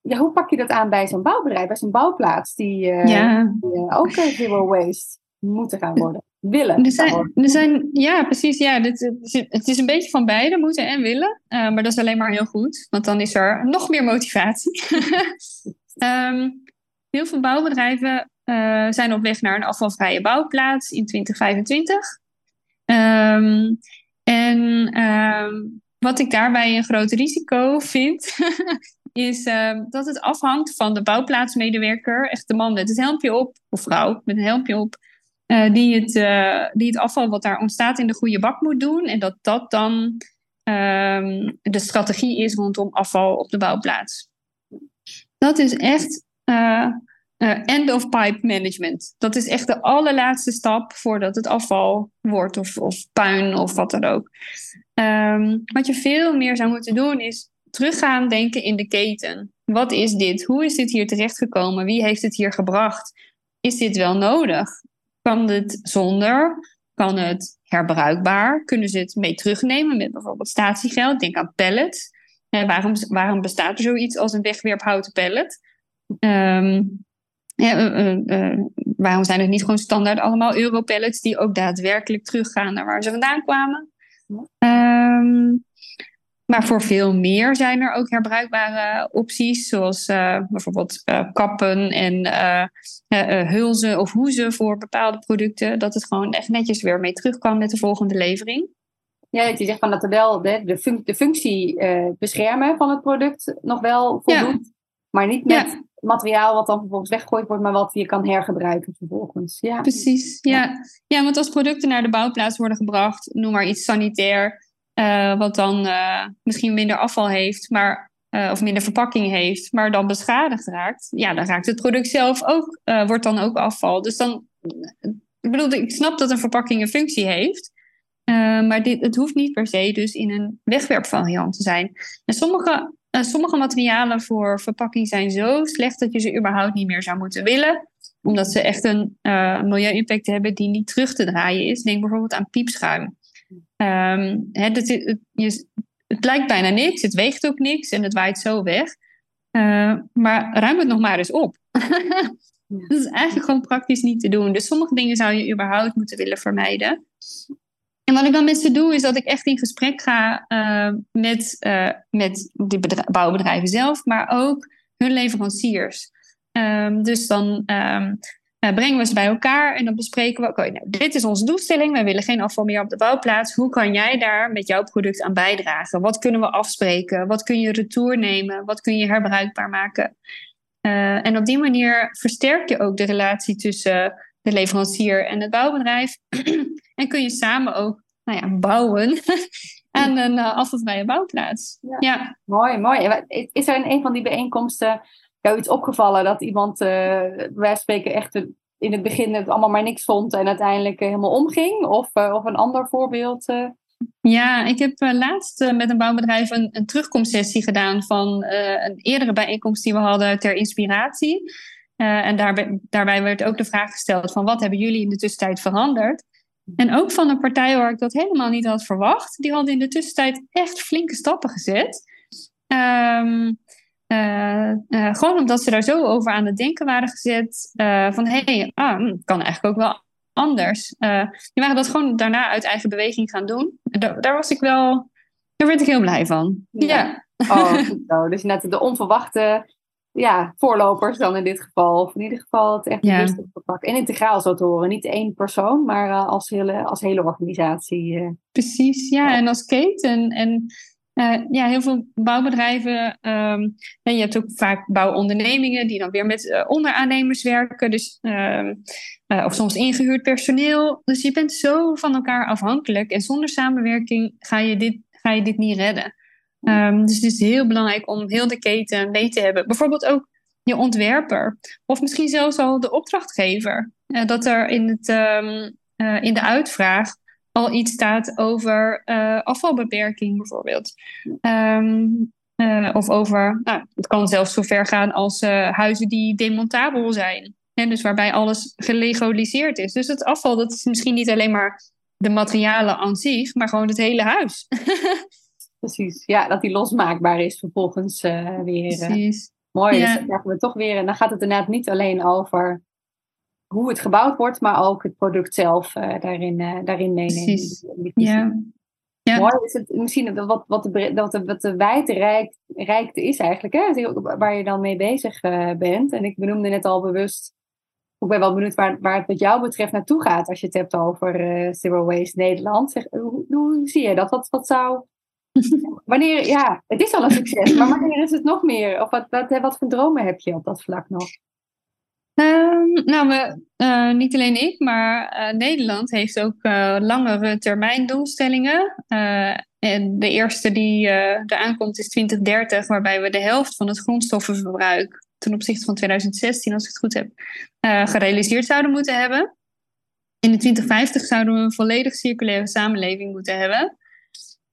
ja, hoe pak je dat aan bij zo'n bouwbedrijf, bij zo'n bouwplaats die, uh, ja. die uh, ook zero waste moeten gaan worden? Willen. Er zijn, er zijn, ja, precies. Ja, dit, het is een beetje van beide, moeten en willen. Uh, maar dat is alleen maar heel goed, want dan is er nog meer motivatie. um, [LAUGHS] heel veel bouwbedrijven zijn op weg naar een afvalvrije bouwplaats in 2025. Um, en um, wat ik daarbij een groot risico vind, [LAUGHS] is uh, dat het afhangt van de bouwplaatsmedewerker, echt de man met het helmpje op, of vrouw met een helmpje op, uh, die, het, uh, die het afval wat daar ontstaat in de goede bak moet doen. En dat dat dan ehm, de strategie is rondom afval op de bouwplaats. Dat is echt end of pipe management. Dat is echt de allerlaatste stap voordat het afval wordt, of, of puin of wat dan ook. Um, wat je veel meer zou moeten doen is teruggaan denken in de keten. Wat is dit? Hoe is dit hier terechtgekomen? Wie heeft het hier gebracht? Is dit wel nodig? Kan het zonder? Kan het herbruikbaar? Kunnen ze het mee terugnemen met bijvoorbeeld statiegeld? Denk aan pallets. Eh, waarom, waarom bestaat er zoiets als een wegwerphouten pallet? Um, ja, uh, uh, waarom zijn er niet gewoon standaard allemaal Europallets die ook daadwerkelijk teruggaan naar waar ze vandaan kwamen? Ehm, maar voor veel meer zijn er ook herbruikbare opties, zoals uh, bijvoorbeeld kappen en hulzen of hoezen voor bepaalde producten. Dat het gewoon echt netjes weer mee terug kan met de volgende levering. Ja, je zegt van dat er wel de, de functie beschermen van het product nog wel voldoet. Maar niet met materiaal wat dan vervolgens weggegooid wordt, maar wat je kan hergebruiken vervolgens. Ja. Precies, ja. ja. want als producten naar de bouwplaats worden gebracht, noem maar iets sanitair, uh, wat dan uh, misschien minder afval heeft, maar, uh, of minder verpakking heeft, maar dan beschadigd raakt, ja, dan raakt het product zelf ook, wordt dan ook afval. Dus dan, ik bedoel, ik snap dat een verpakking een functie heeft, maar dit, het hoeft niet per se dus in een wegwerpvariant te zijn. En sommige uh, sommige materialen voor verpakking zijn zo slecht dat je ze überhaupt niet meer zou moeten willen. Omdat ze echt een uh, milieu-impact hebben die niet terug te draaien is. Denk bijvoorbeeld aan piepschuim. Um, het, het, je, het, lijkt bijna niks, het weegt ook niks en het waait zo weg. Uh, maar ruim het nog maar eens op. [LAUGHS] dat is eigenlijk gewoon praktisch niet te doen. Dus sommige dingen zou je überhaupt moeten willen vermijden. En wat ik dan met ze doe, is dat ik echt in gesprek ga uh, met, uh, met die bouwbedrijven zelf, maar ook hun leveranciers. Um, dus dan um, uh, brengen we ze bij elkaar en dan bespreken we: oké, nou, dit is onze doelstelling. Wij willen geen afval meer op de bouwplaats. Hoe kan jij daar met jouw product aan bijdragen? Wat kunnen we afspreken? Wat kun je retour nemen? Wat kun je herbruikbaar maken? en op die manier versterk je ook de relatie tussen de leverancier en het bouwbedrijf. [CLEARS THROAT] en kun je samen ook nou ja, bouwen [LAUGHS] aan een uh, afvalvrije bouwplaats. Ja. Mooi, mooi. Is er in een van die bijeenkomsten jou iets opgevallen dat iemand, uh, wij spreken echt in het begin het allemaal maar niks vond en uiteindelijk helemaal omging? Of, of een ander voorbeeld? Ja, ik heb laatst met een bouwbedrijf een, een terugkomstsessie gedaan van een eerdere bijeenkomst die we hadden ter inspiratie. Uh, en daarbij, daarbij werd ook de vraag gesteld van wat hebben jullie in de tussentijd veranderd? En ook van een partij waar ik dat helemaal niet had verwacht. Die hadden in de tussentijd echt flinke stappen gezet. Um, uh, uh, gewoon omdat ze daar zo over aan het denken waren gezet. van hé, hey, ah, hm, kan eigenlijk ook wel anders. die waren dat gewoon daarna uit eigen beweging gaan doen. Daar, daar was ik wel, daar werd ik heel blij van. Ja. ja. Oh, goed zo. Dus net de onverwachte ja, voorlopers dan in dit geval. Of in ieder geval het echt ja. verpakken. En integraal zo te horen. Niet één persoon, maar uh, als, hele, als hele organisatie. Uh. Precies, ja. En als keten. En uh, ja, heel veel bouwbedrijven. Um, en je hebt ook vaak bouwondernemingen die dan weer met onderaannemers werken. Dus, ehm, of soms ingehuurd personeel. Dus je bent zo van elkaar afhankelijk. En zonder samenwerking ga je dit, ga je dit niet redden. Um, dus het is heel belangrijk om heel de keten mee te hebben. Bijvoorbeeld ook je ontwerper. Of misschien zelfs al de opdrachtgever. Uh, dat er in, het, um, uh, in de uitvraag al iets staat over uh, afvalbeperking bijvoorbeeld. Um, of over, nou, het kan zelfs zover gaan als huizen die demontabel zijn. En dus waarbij alles gelegaliseerd is. Dus het afval, dat is misschien niet alleen maar de materialen aan zich, maar gewoon het hele huis. [LAUGHS] Precies, ja, dat die losmaakbaar is vervolgens uh, weer. Eh, Precies. mooi, dus dan krijgen we toch weer. En dan gaat het inderdaad niet alleen over hoe het gebouwd wordt, maar ook het product zelf uh, daarin, daarin meenemen. Precies. Ja. ja. Mooi is het misschien wat, wat, de, wat, de, wat de rijkte is eigenlijk, hè? waar je dan mee bezig bent. En ik benoemde net al bewust ik ben wel benieuwd waar, waar het wat jou betreft naartoe gaat als je het hebt over uh, Zero Waste Nederland. Zeg, hoe, hoe, zie je dat? Wat, wat zou [LAUGHS] wanneer, ja, het is al een succes, maar wanneer is het nog meer? Of wat, wat, wat voor dromen heb je op dat vlak nog? Um, nou, we, uh, niet alleen ik, maar uh, Nederland heeft ook uh, langere termijn doelstellingen. en de eerste die er aankomt is 2030, waarbij we de helft van het grondstoffenverbruik ten opzichte van 2016, als ik het goed heb, gerealiseerd zouden moeten hebben. In de 2050 zouden we een volledig circulaire samenleving moeten hebben.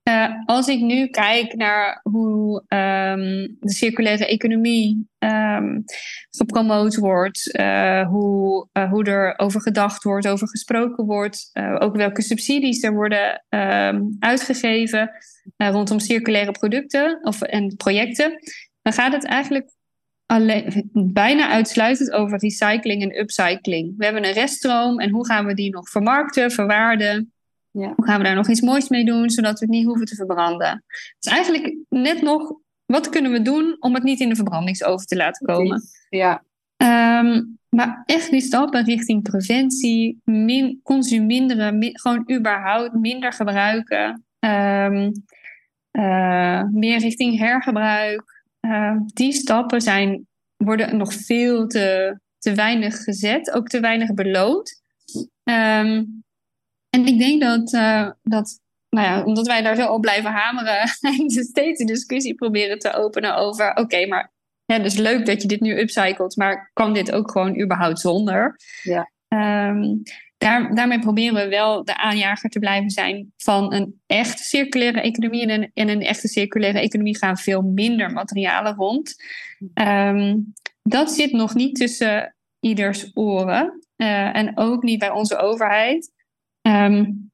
Uh, als ik nu kijk naar hoe um, de circulaire economie um, gepromoot wordt, uh, hoe, uh, hoe er over gedacht wordt, over gesproken wordt, ook welke subsidies er worden um, uitgegeven rondom circulaire producten of, en projecten, dan gaat het eigenlijk alleen, bijna uitsluitend over recycling en upcycling. We hebben een reststroom en hoe gaan we die nog vermarkten, verwaarden? Ja. Hoe gaan we daar nog iets moois mee doen, zodat we het niet hoeven te verbranden? Het is eigenlijk net nog, wat kunnen we doen om het niet in de verbrandingsoven te laten komen? Ja. Ehm, maar echt die stappen richting preventie, min, consuminderen, gewoon überhaupt minder gebruiken. Um, meer richting hergebruik. Uh, die stappen zijn, worden nog veel te, te weinig gezet, ook te weinig beloond. Um, en ik denk dat, uh, dat nou ja, omdat wij daar zo op blijven hameren, [LAUGHS] steeds de discussie proberen te openen over: oké, maar ja, dus leuk dat je dit nu upcycelt, maar kan dit ook gewoon überhaupt zonder? Ja. Um, daar, daarmee proberen we wel de aanjager te blijven zijn van een echt circulaire economie. En een, in een echte circulaire economie gaan veel minder materialen rond. Um, dat zit nog niet tussen ieders oren. Uh, en ook niet bij onze overheid. Um,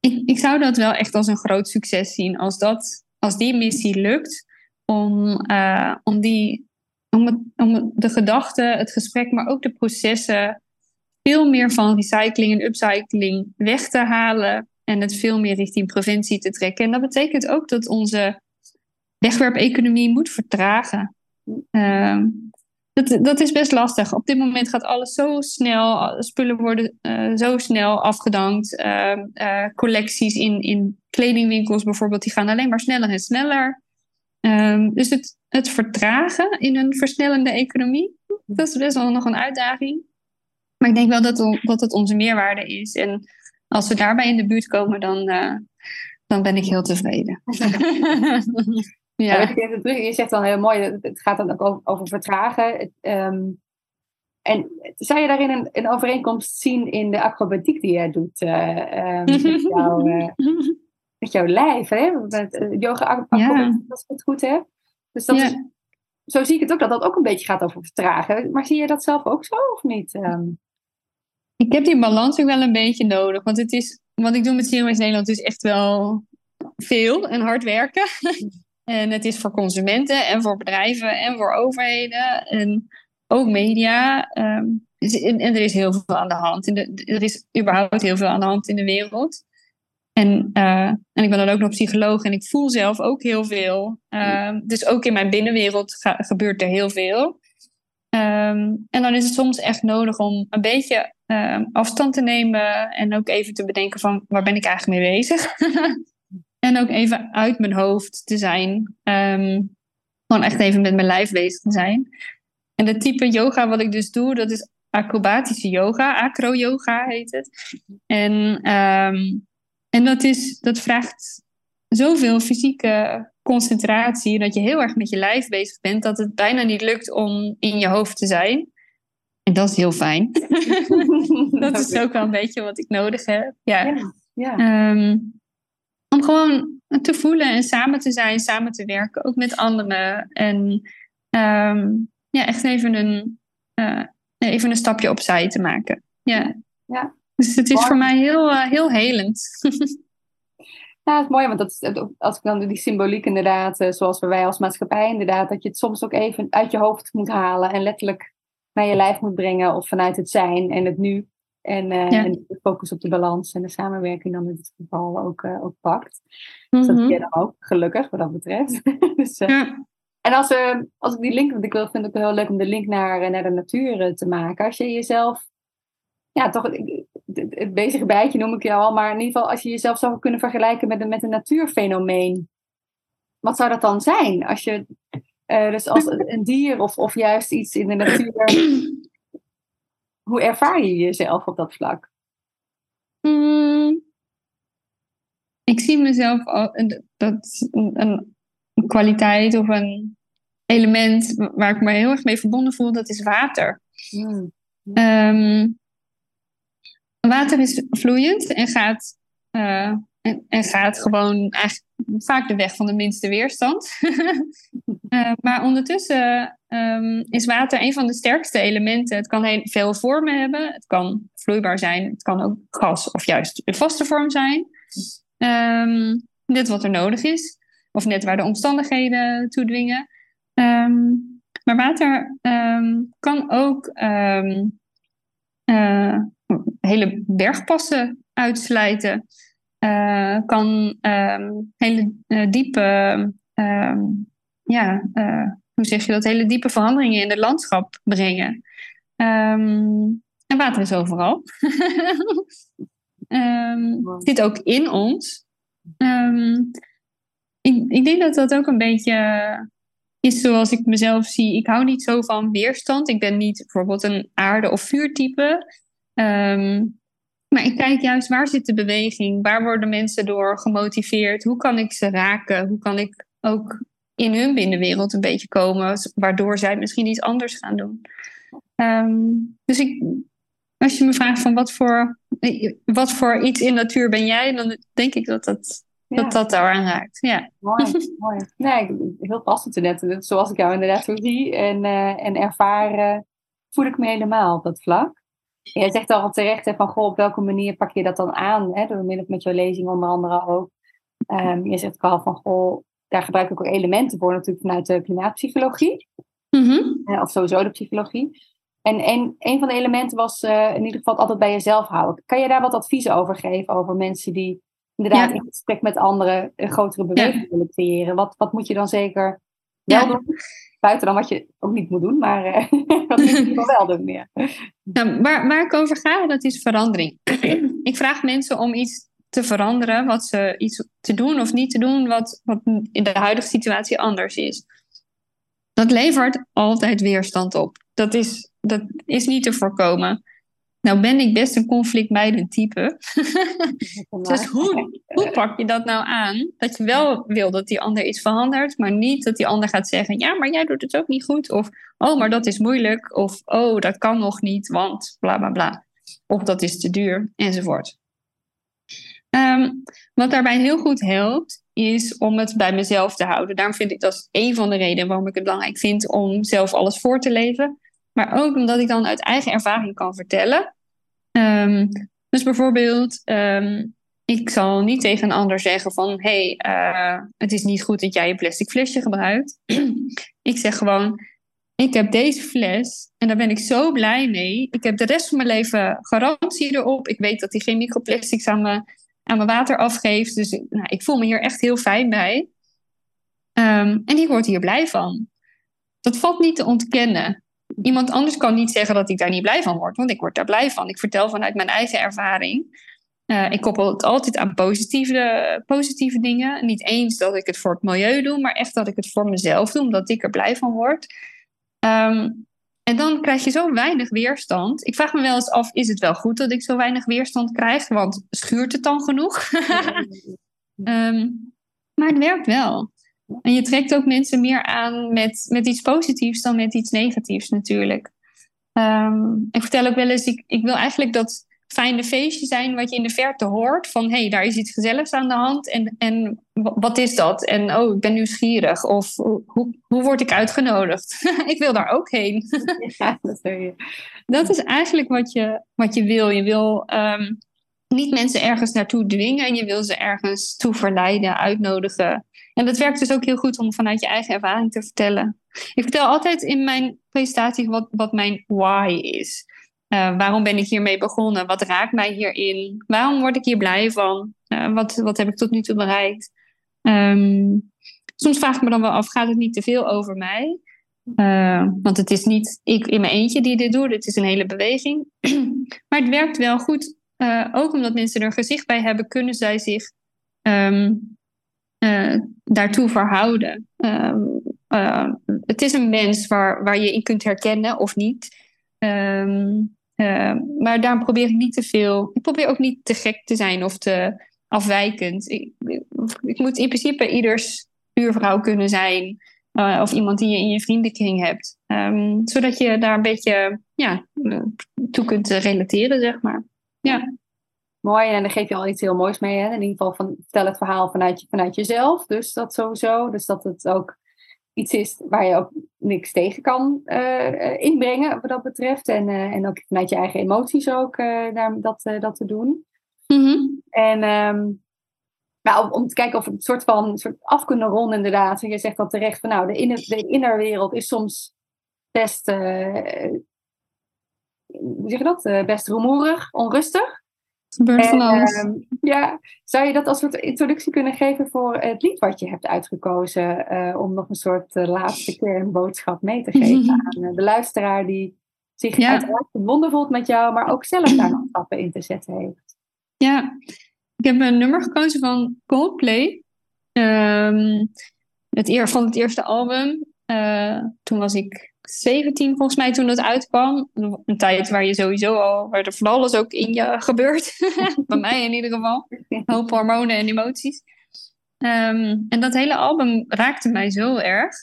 ik, ik zou dat wel echt als een groot succes zien. Als, dat, als die missie lukt om, uh, om, die, om, de gedachten, het gesprek, maar ook de processen veel meer van recycling en upcycling weg te halen en het veel meer richting preventie te trekken. En dat betekent ook dat onze wegwerpeconomie moet vertragen. Uh, dat, dat is best lastig. Op dit moment gaat alles zo snel. Spullen worden uh, zo snel afgedankt. Uh, uh, collecties in, in kledingwinkels bijvoorbeeld, die gaan alleen maar sneller en sneller. Um, dus het, het vertragen in een versnellende economie, dat is best wel nog een uitdaging. Maar ik denk wel dat, dat het onze meerwaarde is. En als we daarbij in de buurt komen, dan, dan ben ik heel tevreden. [LAUGHS] [LAUGHS] Ja. je zegt dan heel mooi, het gaat dan ook over, vertragen. Um, en zou je daarin een, een, overeenkomst zien in de acrobatiek die jij doet uh, um, met, [LAUGHS] jou, uh, met, jouw lijf? Hè? Met, uh, yoga acrobatiek, als ik het goed heb. Dus dat is, zo zie ik het ook, dat dat ook een beetje gaat over vertragen. Maar zie je dat zelf ook zo of niet? Um? Ik heb die balans ook wel een beetje nodig. Want het is, wat ik doe met Zero Nederland is echt wel veel en hard werken. En het is voor consumenten en voor bedrijven en voor overheden en ook media. Ehm, dus en, er is heel veel aan de hand. De, er is überhaupt heel veel aan de hand in de wereld. En, uh, en ik ben dan ook nog psycholoog en ik voel zelf ook heel veel. Uh, dus ook in mijn binnenwereld gebeurt er heel veel. Um, en dan is het soms echt nodig om een beetje afstand te nemen en ook even te bedenken van waar ben ik eigenlijk mee bezig. [LAUGHS] En ook even uit mijn hoofd te zijn. Um, gewoon echt even met mijn lijf bezig te zijn. En het type yoga wat ik dus doe, dat is acrobatische yoga. Acro-yoga heet het. En, um, en dat, is, dat vraagt zoveel fysieke concentratie, dat je heel erg met je lijf bezig bent, dat het bijna niet lukt om in je hoofd te zijn. En dat is heel fijn. [LAUGHS] dat is ook wel een beetje wat ik nodig heb. Ja. ja, ja. Um, om gewoon te voelen en samen te zijn, samen te werken, ook met anderen. En um, ja, echt even een, uh, even een stapje opzij te maken. Ja. ja. Dus het is voor mij heel, uh, heel helend. [LAUGHS] Ja, dat is mooi, want dat is, als ik dan die symboliek inderdaad, uh, zoals wij als maatschappij inderdaad, dat je het soms ook even uit je hoofd moet halen en letterlijk naar je lijf moet brengen of vanuit het zijn en het nu. En, uh, en, de focus op de balans en de samenwerking dan in dit geval ook, uh, ook pakt. Dus dat mhm. ken je dan ook, gelukkig wat dat betreft. [LAUGHS] dus, uh, ja. En als, we, als ik die link, want ik wil, vind het ook heel leuk om de link naar, naar de natuur te maken. Als je jezelf, ja toch, het bezige bijtje noem ik je al, maar in ieder geval als je jezelf zou kunnen vergelijken met een, met een natuurfenomeen. Wat zou dat dan zijn? Als je, dus als een dier of, of juist iets in de natuur [CLEARS THROAT] hoe ervaar je jezelf op dat vlak? Mm, ik zie mezelf als dat een, een, kwaliteit of een element waar ik me heel erg mee verbonden voel, dat is water. Mm. Um, water is vloeiend en gaat, uh, en, en, gaat gewoon eigenlijk vaak de weg van de minste weerstand. uh, [LAUGHS] maar ondertussen um, is water een van de sterkste elementen. Het kan heel veel vormen hebben. Het kan vloeibaar zijn. Het kan ook gas of juist een vaste vorm zijn. Um, net wat er nodig is. Of net waar de omstandigheden toe dwingen. Um, Maar water ehm, kan ook ehm, eh, hele bergpassen uitslijten. Uh, kan ehm, hele uh, diepe, ja, hoe zeg je dat, hele diepe veranderingen in het landschap brengen. en water is overal. [LAUGHS] Zit ook in ons. ik, ik denk dat dat ook een beetje is zoals ik mezelf zie. Ik hou niet zo van weerstand. Ik ben niet bijvoorbeeld een aarde- of vuurtype. Um, maar ik kijk juist waar zit de beweging? Waar worden mensen door gemotiveerd? Hoe kan ik ze raken? Hoe kan ik ook in hun binnenwereld een beetje komen, waardoor zij misschien iets anders gaan doen? Um, dus ik, als je me vraagt van wat voor, wat voor iets in natuur ben jij, dan denk ik dat dat dat dat daar aan raakt. Ja. Mooi, [LAUGHS] mooi. Nee, heel passend net. Zoals ik jou inderdaad zo zie en, uh, en ervaren, voel ik me helemaal op dat vlak. Jij zegt al terecht hè, van, goh, op welke manier pak je dat dan aan? Hè, door middel met jouw lezing onder andere ook. Um, je zegt ook al van, goh, daar gebruik ik ook elementen voor natuurlijk vanuit de klimaatpsychologie. Mm -hmm. uh, of sowieso de psychologie. En een, een van de elementen was uh, in ieder geval altijd bij jezelf houden. Kan je daar wat advies over geven over mensen die inderdaad in gesprek met anderen een grotere beweging willen creëren. Wat, wat moet je dan zeker wel doen? Buiten dan wat je ook niet moet doen, maar [LAUGHS] uh, wat moet je wel doen? Ja. Nou, waar, waar ik over ga, dat is verandering. [CLEARS THROAT] ik vraag mensen om iets te veranderen, wat ze iets te doen of niet te doen, wat, wat in de huidige situatie anders is. Dat levert altijd weerstand op. Dat is, dat is niet te voorkomen. Nou ben ik best een conflictmijdend type. [LAUGHS] [LAUGHS] dus hoe, hoe pak je dat nou aan? Dat je wel wil dat die ander iets verandert, maar niet dat die ander gaat zeggen: ja, maar jij doet het ook niet goed. Of oh, maar dat is moeilijk. Of oh, dat kan nog niet, want bla bla bla. Of dat is te duur, enzovoort. Ehm, wat daarbij heel goed helpt, is om het bij mezelf te houden. Daarom vind ik dat een van de redenen waarom ik het belangrijk vind om zelf alles voor te leven. Maar ook omdat ik dan uit eigen ervaring kan vertellen. Um, dus bijvoorbeeld, um, ik zal niet tegen een ander zeggen van... hey, uh, het is niet goed dat jij een plastic flesje gebruikt. [CLEARS THROAT] ik zeg gewoon, ik heb deze fles en daar ben ik zo blij mee. Ik heb de rest van mijn leven garantie erop. Ik weet dat die geen microplastics aan mijn, aan mijn water afgeeft. Dus nou, ik voel me hier echt heel fijn bij. Um, en ik word hier blij van. Dat valt niet te ontkennen. Iemand anders kan niet zeggen dat ik daar niet blij van word, want ik word daar blij van. Ik vertel vanuit mijn eigen ervaring. Uh, ik koppel het altijd aan positieve, positieve dingen. Niet eens dat ik het voor het milieu doe, maar echt dat ik het voor mezelf doe, omdat ik er blij van word. Um, en dan krijg je zo weinig weerstand. Ik vraag me wel eens af, is het wel goed dat ik zo weinig weerstand krijg? Want schuurt het dan genoeg? [LAUGHS] um, maar het werkt wel. En je trekt ook mensen meer aan met, met iets positiefs dan met iets negatiefs natuurlijk. Um, ik vertel ook wel eens, ik, ik wil eigenlijk dat fijne feestje zijn wat je in de verte hoort. Van hé, hey, daar is iets gezelligs aan de hand. En, en wat is dat? En oh, ik ben nieuwsgierig. Of hoe, hoe word ik uitgenodigd? [LAUGHS] ik wil daar ook heen. [LAUGHS] ja, dat, is eigenlijk wat je, wat je wil. Je wil um, niet mensen ergens naartoe dwingen. En je wil ze ergens toe verleiden, uitnodigen. En dat werkt dus ook heel goed om vanuit je eigen ervaring te vertellen. Ik vertel altijd in mijn presentatie wat, wat mijn why is. Uh, waarom ben ik hiermee begonnen? Wat raakt mij hierin? Waarom word ik hier blij van? Uh, wat, wat heb ik tot nu toe bereikt? Um, soms vraag ik me dan wel af, gaat het niet te veel over mij? Uh, want het is niet ik in mijn eentje die dit doet, het is een hele beweging. [CLEARS THROAT] maar het werkt wel goed. Ook omdat mensen er gezicht bij hebben, kunnen zij zich um, uh, daartoe verhouden. Uh, uh, het is een mens waar, waar je in kunt herkennen of niet. Um, maar daarom probeer ik niet te veel. Ik probeer ook niet te gek te zijn of te afwijkend. Ik, ik moet in principe ieders buurvrouw kunnen zijn. of iemand die je in je vriendenkring hebt. Zodat je daar een beetje ja, toe kunt relateren, zeg maar. Ja. Mooi, en dan geef je al iets heel moois mee. Hè? In ieder geval van, vertel het verhaal vanuit, je, vanuit jezelf. Dus dat sowieso. Dus dat het ook iets is waar je ook niks tegen kan uh, inbrengen wat dat betreft. En, uh, en ook vanuit je eigen emoties ook daar, dat, dat te doen. Mm-hmm. En um, nou, om, om, te kijken of we het soort van soort af kunnen ronden inderdaad. En je zegt dat terecht van nou, de, inner, de innerwereld is soms best, hoe zeg je dat? best rumoerig, onrustig. Gebeurt van alles. Ehm, ja, zou je dat als soort introductie kunnen geven voor het lied wat je hebt uitgekozen? om nog een soort laatste kernboodschap mee te geven aan de luisteraar die zich ja. uiteraard verbonden voelt met jou, maar ook zelf daar nog stappen in te zetten heeft. Ja, ik heb een nummer gekozen van Coldplay. Um, het van het eerste album. Uh, toen was ik 17 volgens mij toen het uitkwam. Een tijd waar je sowieso al, waar er van alles ook in je gebeurt. [LAUGHS] Bij mij in ieder geval. Hoop hormonen en emoties. Um, en dat hele album raakte mij zo erg.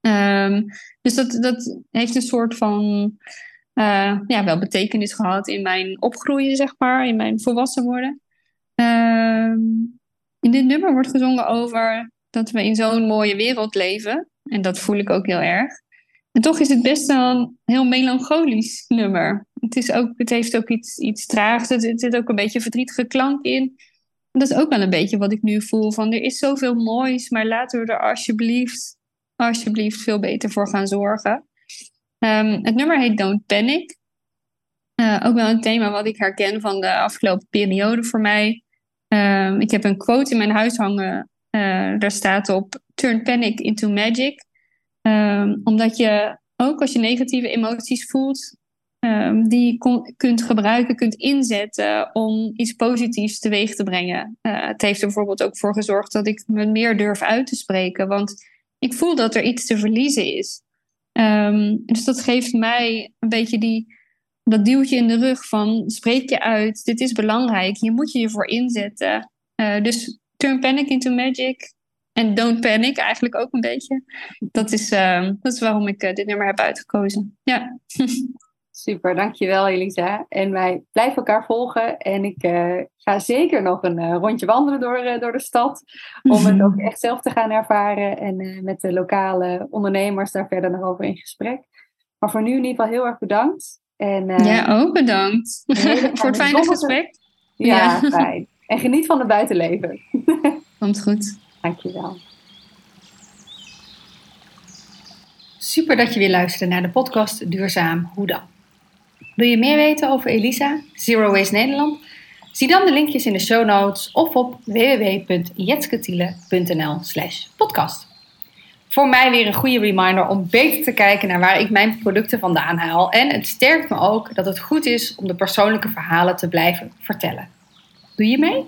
Um, dus dat, dat heeft een soort van uh, ja, wel betekenis gehad in mijn opgroeien, zeg maar, in mijn volwassen worden. Um, in dit nummer wordt gezongen over dat we in zo'n mooie wereld leven. En dat voel ik ook heel erg. En toch is het best een heel melancholisch nummer. Het, is ook, het heeft ook iets, iets traags. Er zit ook een beetje verdrietige klank in. En dat is ook wel een beetje wat ik nu voel. Van er is zoveel moois, maar laten we er alsjeblieft, alsjeblieft veel beter voor gaan zorgen. Um, het nummer heet Don't Panic. Uh, ook wel een thema wat ik herken van de afgelopen periode voor mij. Um, ik heb een quote in mijn huis hangen. Uh, daar staat op: Turn panic into magic. Um, omdat je ook als je negatieve emoties voelt, um, die kunt gebruiken, kunt inzetten om iets positiefs teweeg te brengen. Uh, het heeft er bijvoorbeeld ook voor gezorgd dat ik me meer durf uit te spreken. Want ik voel dat er iets te verliezen is. Um, dus dat geeft mij een beetje die, dat duwtje in de rug van spreek je uit, dit is belangrijk, hier moet je je voor inzetten. Uh, dus turn panic into magic en don't panic eigenlijk ook een beetje. Dat is, uh, dat is waarom ik uh, dit nummer heb uitgekozen. Ja. [LAUGHS] Super, dankjewel Elisa. En wij blijven elkaar volgen. En ik uh, ga zeker nog een uh, rondje wandelen door, door de stad. Om het ook echt zelf te gaan ervaren. En met de lokale ondernemers daar verder nog over in gesprek. Maar voor nu in ieder geval heel erg bedankt. En, ja, ook bedankt. [LAUGHS] voor het fijne gesprek. Ja, ja, fijn. En geniet van het buitenleven. [LAUGHS] Komt goed. Dankjewel. Super dat je weer luisterde naar de podcast Duurzaam Hoe dan? Wil je meer weten over Elisa, Zero Waste Nederland? Zie dan de linkjes in de show notes of op www.jetsketiele.nl slash podcast. Voor mij weer een goede reminder om beter te kijken naar waar ik mijn producten vandaan haal. En het sterkt me ook dat het goed is om de persoonlijke verhalen te blijven vertellen. Doe je mee?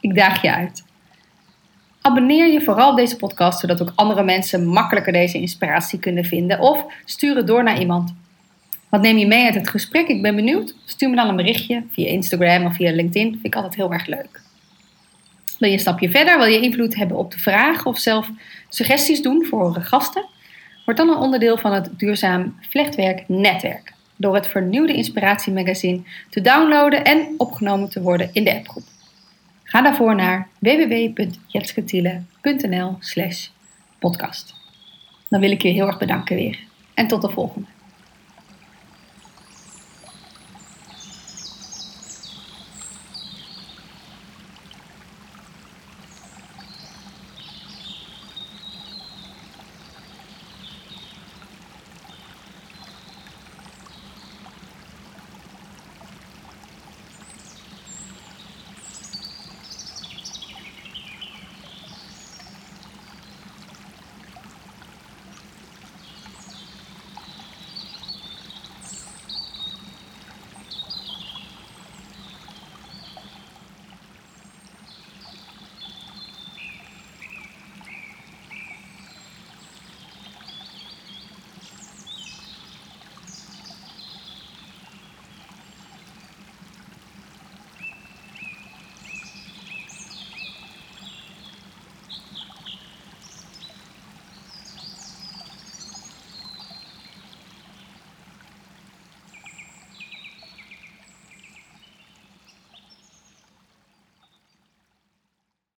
Ik daag je uit. Abonneer je vooral op deze podcast, zodat ook andere mensen makkelijker deze inspiratie kunnen vinden. Of stuur het door naar iemand. Wat neem je mee uit het gesprek? Ik ben benieuwd. Stuur me dan een berichtje via Instagram of via LinkedIn. Vind ik altijd heel erg leuk. Wil je een stapje verder? Wil je invloed hebben op de vragen of zelf suggesties doen voor gasten? Word dan een onderdeel van het Duurzaam Vlechtwerk Netwerk. Door het vernieuwde Inspiratiemagazine te downloaden en opgenomen te worden in de appgroep. Ga daarvoor naar www.jetsketiele.nl slash podcast. Dan wil ik je heel erg bedanken weer. En tot de volgende.